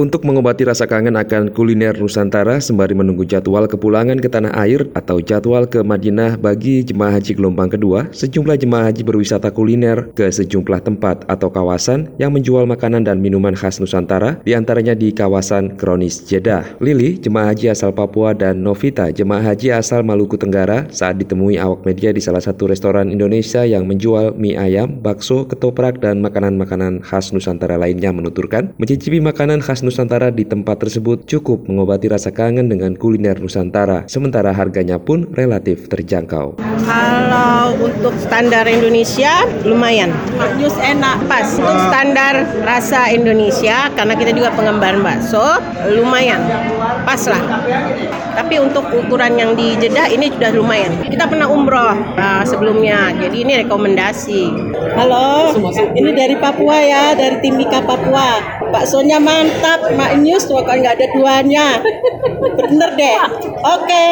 Untuk mengobati rasa kangen akan kuliner Nusantara sembari menunggu jadwal kepulangan ke tanah air atau jadwal ke Madinah bagi jemaah haji gelombang kedua, sejumlah jemaah haji berwisata kuliner ke sejumlah tempat atau kawasan yang menjual makanan dan minuman khas Nusantara, di antaranya di kawasan Kronis Jeddah. Lili, jemaah haji asal Papua, dan Novita, jemaah haji asal Maluku Tenggara, saat ditemui awak media di salah satu restoran Indonesia yang menjual mie ayam, bakso, ketoprak, dan makanan-makanan khas Nusantara lainnya menuturkan, mencicipi makanan khas Nusantara Nusantara di tempat tersebut cukup mengobati rasa kangen dengan kuliner Nusantara, sementara harganya pun relatif terjangkau. Kalau untuk standar Indonesia lumayan, News enak pas. Untuk standar rasa Indonesia karena kita juga penggemar bakso lumayan, pas lah. Tapi untuk ukuran yang di Jeddah ini sudah lumayan. Kita pernah umroh uh, sebelumnya, jadi ini rekomendasi. Halo, ini dari Papua ya, dari Timika Papua. Baksonya mantap, Mak News pokoknya nggak ada duanya. Bener deh. Oke.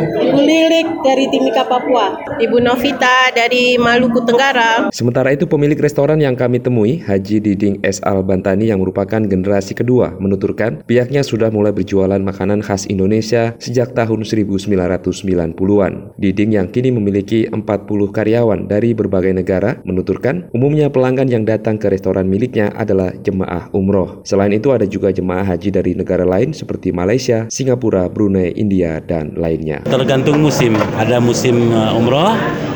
Ibu Lilik dari Timika Papua. Ibu Novita dari Maluku Tenggara. Sementara itu pemilik restoran yang kami temui, Haji Diding S. Al Bantani yang merupakan generasi kedua, menuturkan pihaknya sudah mulai berjualan makanan khas Indonesia sejak tahun 1990-an. Diding yang kini memiliki 40 karyawan dari berbagai negara, menuturkan umumnya pelanggan yang datang ke restoran miliknya adalah jemaah umroh. Selain itu ada juga jemaah haji dari negara lain seperti Malaysia, Singapura, Brunei, India, dan lainnya. Tergantung musim, ada musim uh, umroh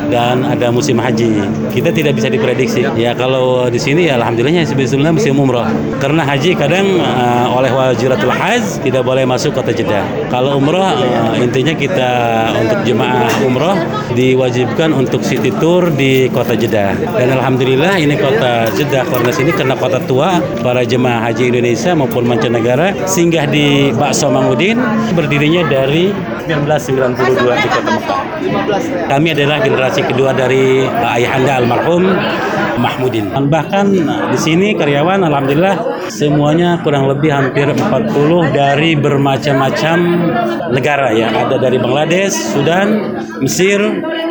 dan ada musim haji. Kita tidak bisa diprediksi. Ya kalau di sini ya alhamdulillahnya sebetulnya musim umroh. Karena haji kadang uh, oleh wajiratul haj tidak boleh masuk kota Jeddah. Kalau umroh uh, intinya kita untuk jemaah umroh diwajibkan untuk city tour di kota Jeddah. Dan alhamdulillah ini kota Jeddah karena sini karena kota tua para jemaah haji Indonesia maupun mancanegara singgah di Bakso Mangudin berdirinya dari 1992 di Kota Mekah. Kami adalah generasi kedua dari ayahanda almarhum Mahmudin. Dan bahkan di sini karyawan alhamdulillah semuanya kurang lebih hampir 40 dari bermacam-macam negara ya. Ada dari Bangladesh, Sudan, Mesir,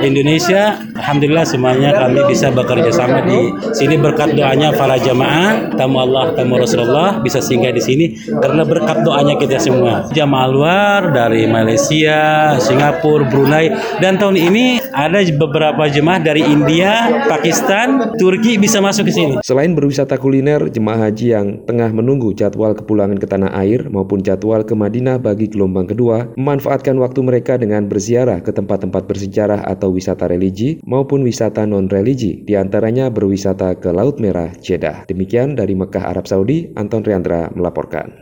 Indonesia. Alhamdulillah semuanya kami bisa bekerja sama di sini berkat doanya para jamaah, tamu Allah, tamu Rasulullah bisa singgah di sini karena berkat doanya kita semua. Jamaah luar dari Malaysia, Singapura, Brunei dan tahun ini ada beberapa jemaah dari India, Pakistan, Turki bisa masuk ke sini. Selain berwisata kuliner, jemaah haji yang tengah menunggu jadwal kepulangan ke tanah air maupun jadwal ke Madinah bagi gelombang kedua, memanfaatkan waktu mereka dengan berziarah ke tempat-tempat bersejarah atau wisata religi maupun wisata non-religi, di antaranya berwisata ke Laut Merah, Jeddah. Demikian dari Mekah, Arab Saudi, Anton Riandra melaporkan.